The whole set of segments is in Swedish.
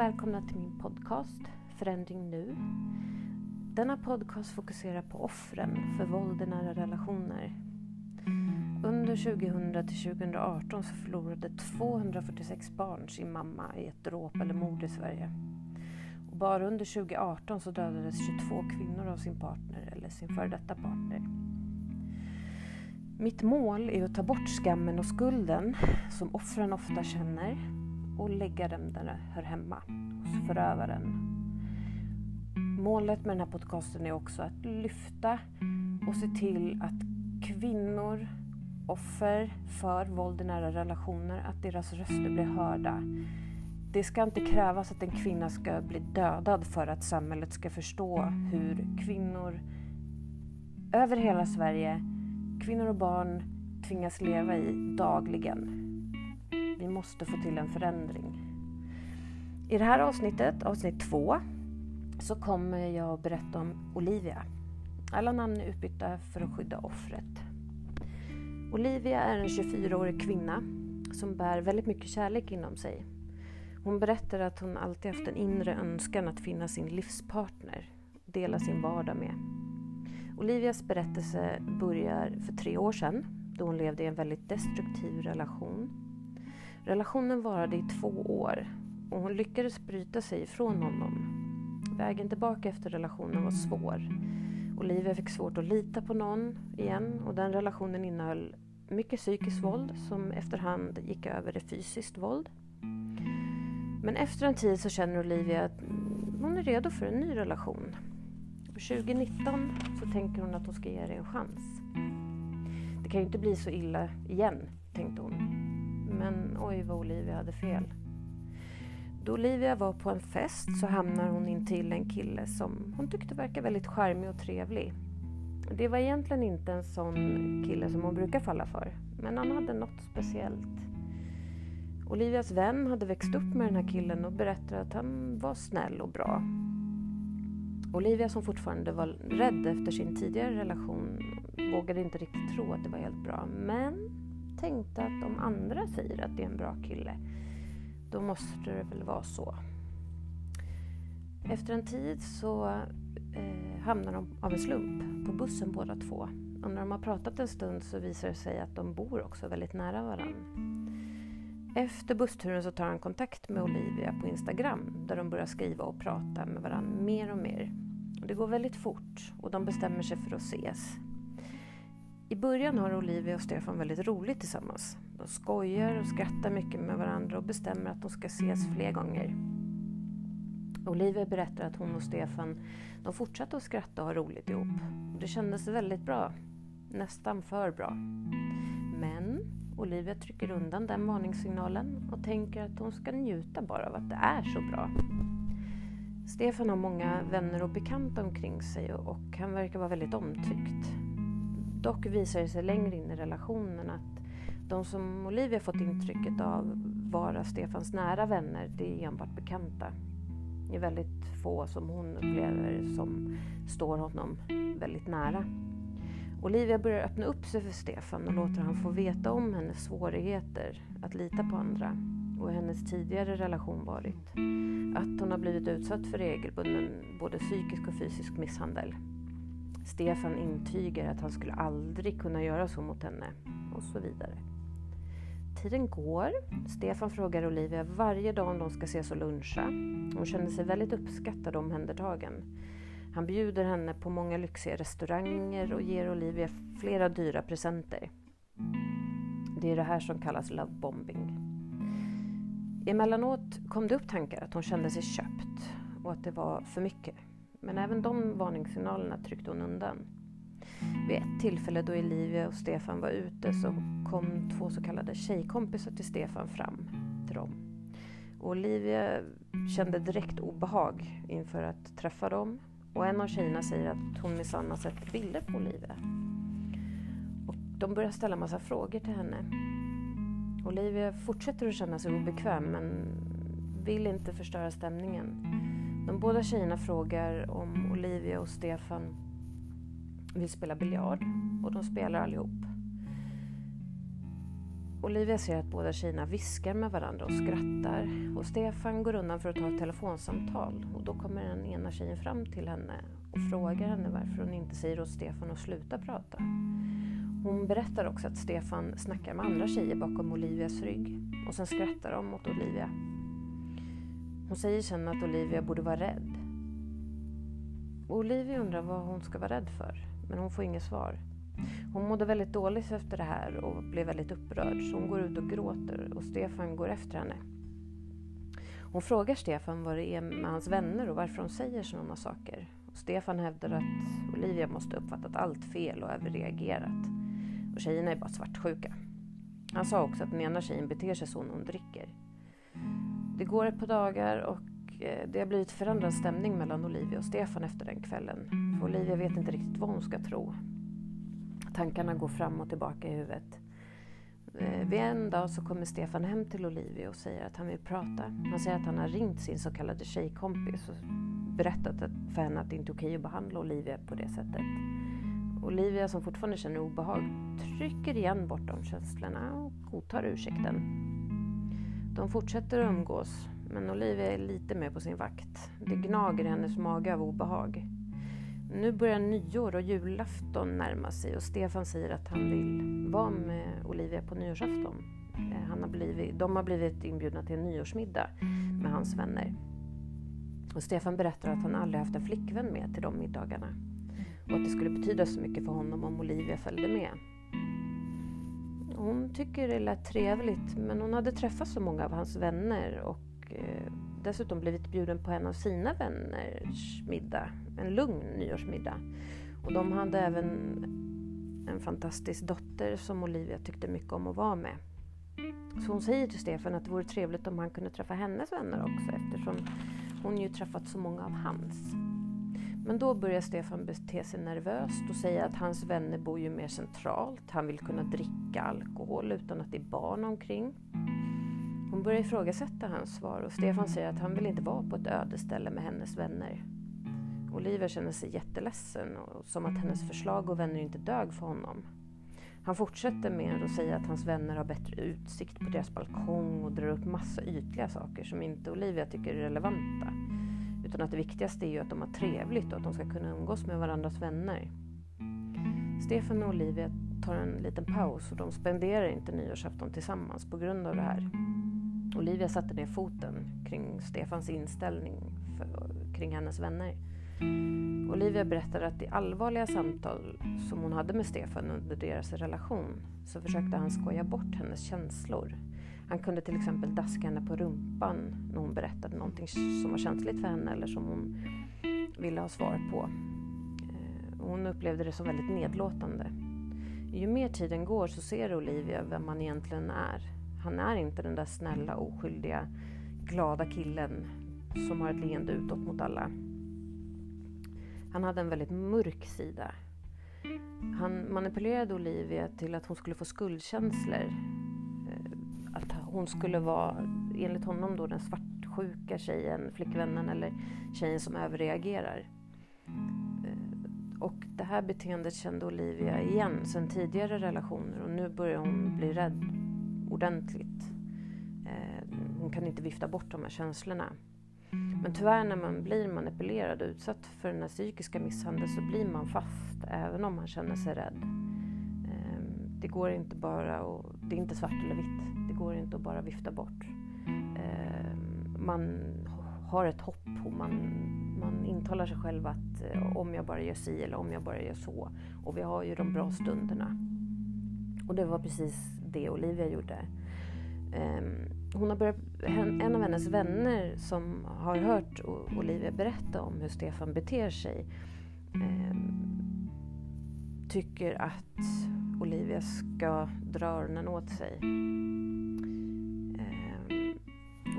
välkomna till min podcast Förändring nu. Denna podcast fokuserar på offren för våld i nära relationer. Under 2000 till 2018 så förlorade 246 barn sin mamma i ett dråp eller mord i Sverige. Och bara under 2018 så dödades 22 kvinnor av sin partner eller sin före detta partner. Mitt mål är att ta bort skammen och skulden som offren ofta känner och lägga den där den hör hemma, hos förövaren. Målet med den här podcasten är också att lyfta och se till att kvinnor, offer för våld i nära relationer, att deras röster blir hörda. Det ska inte krävas att en kvinna ska bli dödad för att samhället ska förstå hur kvinnor över hela Sverige, kvinnor och barn tvingas leva i dagligen. Vi måste få till en förändring. I det här avsnittet, avsnitt två, så kommer jag att berätta om Olivia. Alla namn är utbytta för att skydda offret. Olivia är en 24-årig kvinna som bär väldigt mycket kärlek inom sig. Hon berättar att hon alltid haft en inre önskan att finna sin livspartner, dela sin vardag med. Olivias berättelse börjar för tre år sedan då hon levde i en väldigt destruktiv relation. Relationen varade i två år och hon lyckades bryta sig ifrån honom. Vägen tillbaka efter relationen var svår. Olivia fick svårt att lita på någon igen och den relationen innehöll mycket psykiskt våld som efterhand gick över i fysiskt våld. Men efter en tid så känner Olivia att hon är redo för en ny relation. Och 2019 så tänker hon att hon ska ge det en chans. Det kan ju inte bli så illa igen, tänkte hon. Men oj vad Olivia hade fel. Då Olivia var på en fest så hamnar hon in till en kille som hon tyckte verkar väldigt charmig och trevlig. Det var egentligen inte en sån kille som hon brukar falla för, men han hade något speciellt. Olivias vän hade växt upp med den här killen och berättade att han var snäll och bra. Olivia som fortfarande var rädd efter sin tidigare relation vågade inte riktigt tro att det var helt bra, men tänkte att om andra säger att det är en bra kille då måste det väl vara så. Efter en tid så eh, hamnar de av en slump på bussen båda två. Och när de har pratat en stund så visar det sig att de bor också väldigt nära varandra. Efter bussturen så tar han kontakt med Olivia på Instagram där de börjar skriva och prata med varandra mer och mer. Det går väldigt fort och de bestämmer sig för att ses. I början har Olivia och Stefan väldigt roligt tillsammans. De skojar och skrattar mycket med varandra och bestämmer att de ska ses fler gånger. Olivia berättar att hon och Stefan de fortsatte att skratta och ha roligt ihop. Det kändes väldigt bra. Nästan för bra. Men Olivia trycker undan den varningssignalen och tänker att hon ska njuta bara av att det är så bra. Stefan har många vänner och bekanta omkring sig och han verkar vara väldigt omtyckt. Dock visar det sig längre in i relationen att de som Olivia fått intrycket av vara Stefans nära vänner, det är enbart bekanta. Det är väldigt få som hon upplever som står honom väldigt nära. Olivia börjar öppna upp sig för Stefan och låter han få veta om hennes svårigheter att lita på andra och hur hennes tidigare relation varit. Att hon har blivit utsatt för regelbunden både psykisk och fysisk misshandel. Stefan intygar att han skulle aldrig kunna göra så mot henne och så vidare. Tiden går. Stefan frågar Olivia varje dag om de ska ses och luncha. Hon känner sig väldigt uppskattad och omhändertagen. Han bjuder henne på många lyxiga restauranger och ger Olivia flera dyra presenter. Det är det här som kallas love bombing. Emellanåt kom det upp tankar att hon kände sig köpt och att det var för mycket. Men även de varningssignalerna tryckte hon undan. Vid ett tillfälle då Olivia och Stefan var ute så kom två så kallade tjejkompisar till Stefan fram till dem. Och Olivia kände direkt obehag inför att träffa dem och en av tjejerna säger att hon minsann har sett bilder på Olivia. Och de börjar ställa massa frågor till henne. Olivia fortsätter att känna sig obekväm men vill inte förstöra stämningen. De båda tjejerna frågar om Olivia och Stefan vill spela biljard och de spelar allihop. Olivia ser att båda tjejerna viskar med varandra och skrattar och Stefan går undan för att ta ett telefonsamtal och då kommer den ena tjejen fram till henne och frågar henne varför hon inte säger åt Stefan att sluta prata. Hon berättar också att Stefan snackar med andra tjejer bakom Olivias rygg och sen skrattar de åt Olivia. Hon säger sen att Olivia borde vara rädd. Olivia undrar vad hon ska vara rädd för, men hon får inget svar. Hon mådde väldigt dåligt efter det här och blev väldigt upprörd så hon går ut och gråter och Stefan går efter henne. Hon frågar Stefan vad det är med hans vänner och varför de säger sådana saker. Och Stefan hävdar att Olivia måste uppfattat allt fel och överreagerat. Och tjejerna är bara svartsjuka. Han sa också att den ena tjejen beter sig så när hon dricker. Det går ett par dagar och eh, det har blivit förändrad stämning mellan Olivia och Stefan efter den kvällen. För Olivia vet inte riktigt vad hon ska tro. Tankarna går fram och tillbaka i huvudet. Eh, vid en dag så kommer Stefan hem till Olivia och säger att han vill prata. Han säger att han har ringt sin så kallade tjejkompis och berättat för henne att det inte är okej att behandla Olivia på det sättet. Olivia som fortfarande känner obehag trycker igen bort de känslorna och godtar ursäkten. De fortsätter att umgås men Olivia är lite mer på sin vakt. Det gnager i hennes mage av obehag. Nu börjar nyår och julafton närma sig och Stefan säger att han vill vara med Olivia på nyårsafton. Eh, han har blivit, de har blivit inbjudna till en nyårsmiddag med hans vänner. Och Stefan berättar att han aldrig haft en flickvän med till de middagarna och att det skulle betyda så mycket för honom om Olivia följde med. Hon tycker det lät trevligt men hon hade träffat så många av hans vänner och eh, dessutom blivit bjuden på en av sina vänners middag, en lugn nyårsmiddag. Och de hade även en fantastisk dotter som Olivia tyckte mycket om att vara med. Så hon säger till Stefan att det vore trevligt om han kunde träffa hennes vänner också eftersom hon ju träffat så många av hans. Men då börjar Stefan bete sig nervöst och säga att hans vänner bor ju mer centralt. Han vill kunna dricka alkohol utan att det är barn omkring. Hon börjar ifrågasätta hans svar och Stefan säger att han vill inte vara på ett ödeställe med hennes vänner. Olivia känner sig jätteledsen och som att hennes förslag och vänner inte dög för honom. Han fortsätter med att säga att hans vänner har bättre utsikt på deras balkong och drar upp massa ytliga saker som inte Olivia tycker är relevanta. Utan att det viktigaste är ju att de har trevligt och att de ska kunna umgås med varandras vänner. Stefan och Olivia tar en liten paus och de spenderar inte nyårsafton tillsammans på grund av det här. Olivia satte ner foten kring Stefans inställning för, kring hennes vänner. Olivia berättade att i allvarliga samtal som hon hade med Stefan under deras relation så försökte han skoja bort hennes känslor. Han kunde till exempel daska henne på rumpan när hon berättade någonting som var känsligt för henne eller som hon ville ha svar på. Eh, hon upplevde det som väldigt nedlåtande. Ju mer tiden går så ser Olivia vem han egentligen är. Han är inte den där snälla, oskyldiga, glada killen som har ett leende utåt mot alla. Han hade en väldigt mörk sida. Han manipulerade Olivia till att hon skulle få skuldkänslor. Hon skulle vara, enligt honom då, den svartsjuka tjejen, flickvännen eller tjejen som överreagerar. Eh, och det här beteendet kände Olivia igen sedan tidigare relationer och nu börjar hon bli rädd ordentligt. Eh, hon kan inte vifta bort de här känslorna. Men tyvärr när man blir manipulerad och utsatt för den här psykiska misshandeln så blir man fast även om man känner sig rädd. Eh, det går inte bara att, det är inte svart eller vitt, går inte att bara vifta bort. Eh, man har ett hopp och man, man intalar sig själv att eh, om jag bara gör si eller om jag bara gör så. Och vi har ju de bra stunderna. Och det var precis det Olivia gjorde. Ehm, hon har börjat, en av hennes vänner som har hört Olivia berätta om hur Stefan beter sig ehm, tycker att Olivia ska dra öronen åt sig.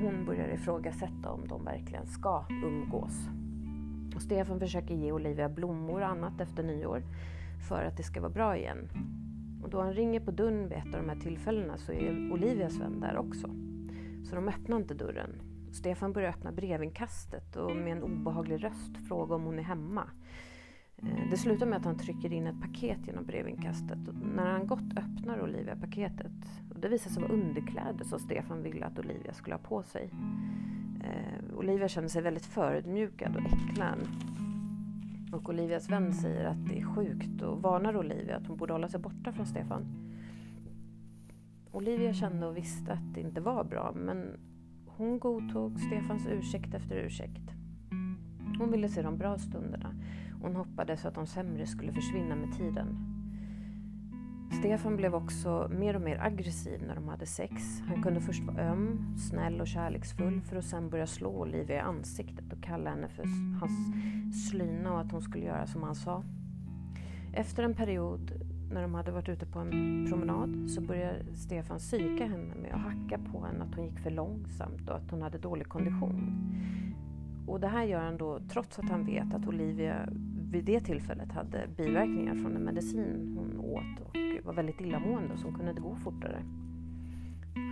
Hon börjar ifrågasätta om de verkligen ska umgås. Och Stefan försöker ge Olivia blommor och annat efter nyår för att det ska vara bra igen. Och då han ringer på dörren vid ett av de här tillfällena så är Olivias vän där också. Så de öppnar inte dörren. Stefan börjar öppna brevinkastet och med en obehaglig röst fråga om hon är hemma. Eh, det slutar med att han trycker in ett paket genom brevinkastet och när han gått öppnar Olivia paketet. Och det visar sig vara underkläder som Stefan ville att Olivia skulle ha på sig. Eh, Olivia känner sig väldigt förödmjukad och äcklad. Och Olivias vän säger att det är sjukt och varnar Olivia att hon borde hålla sig borta från Stefan. Olivia kände och visste att det inte var bra men hon godtog Stefans ursäkt efter ursäkt. Hon ville se de bra stunderna. Hon hoppades att de sämre skulle försvinna med tiden. Stefan blev också mer och mer aggressiv när de hade sex. Han kunde först vara öm, snäll och kärleksfull för att sen börja slå Olivia i ansiktet och kalla henne för hans slyna och att hon skulle göra som han sa. Efter en period när de hade varit ute på en promenad så började Stefan psyka henne med att hacka på henne att hon gick för långsamt och att hon hade dålig kondition. Och det här gör han då trots att han vet att Olivia vid det tillfället hade biverkningar från en medicin hon åt och var väldigt illamående så hon kunde inte gå fortare.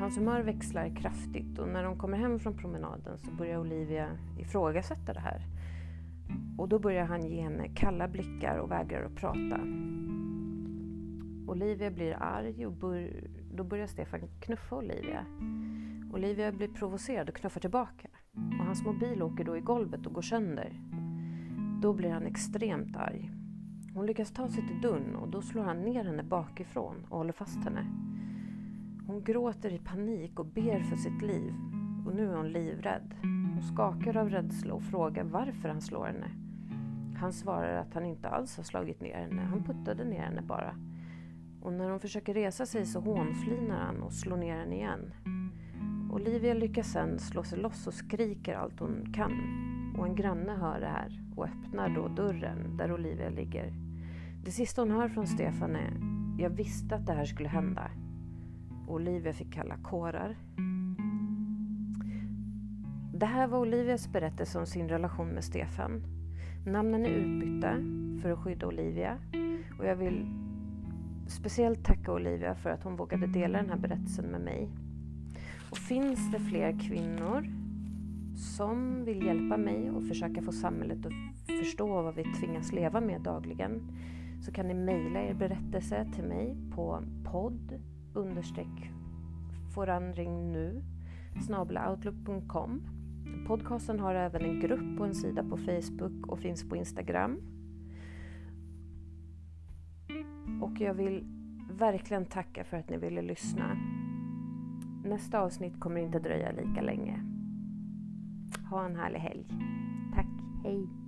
Hans humör växlar kraftigt och när de kommer hem från promenaden så börjar Olivia ifrågasätta det här. Och då börjar han ge henne kalla blickar och vägrar att prata. Olivia blir arg och bör, då börjar Stefan knuffa Olivia. Olivia blir provocerad och knuffar tillbaka och hans mobil åker då i golvet och går sönder. Då blir han extremt arg. Hon lyckas ta sig till dörren och då slår han ner henne bakifrån och håller fast henne. Hon gråter i panik och ber för sitt liv och nu är hon livrädd. Hon skakar av rädsla och frågar varför han slår henne. Han svarar att han inte alls har slagit ner henne, han puttade ner henne bara. Och när hon försöker resa sig så hånflinar han och slår ner henne igen. Olivia lyckas sen slå sig loss och skriker allt hon kan. Och en granne hör det här och öppnar då dörren där Olivia ligger. Det sista hon hör från Stefan är Jag visste att det här skulle hända. Olivia fick kalla kårar. Det här var Olivias berättelse om sin relation med Stefan. Namnen är utbytta för att skydda Olivia och jag vill speciellt tacka Olivia för att hon vågade dela den här berättelsen med mig. Och finns det fler kvinnor som vill hjälpa mig och försöka få samhället att förstå vad vi tvingas leva med dagligen så kan ni mejla er berättelse till mig på podd understreck forandring nu snabelaoutlook.com Podcasten har även en grupp och en sida på Facebook och finns på Instagram. Och jag vill verkligen tacka för att ni ville lyssna. Nästa avsnitt kommer inte dröja lika länge. Ha en härlig helg. Tack, hej!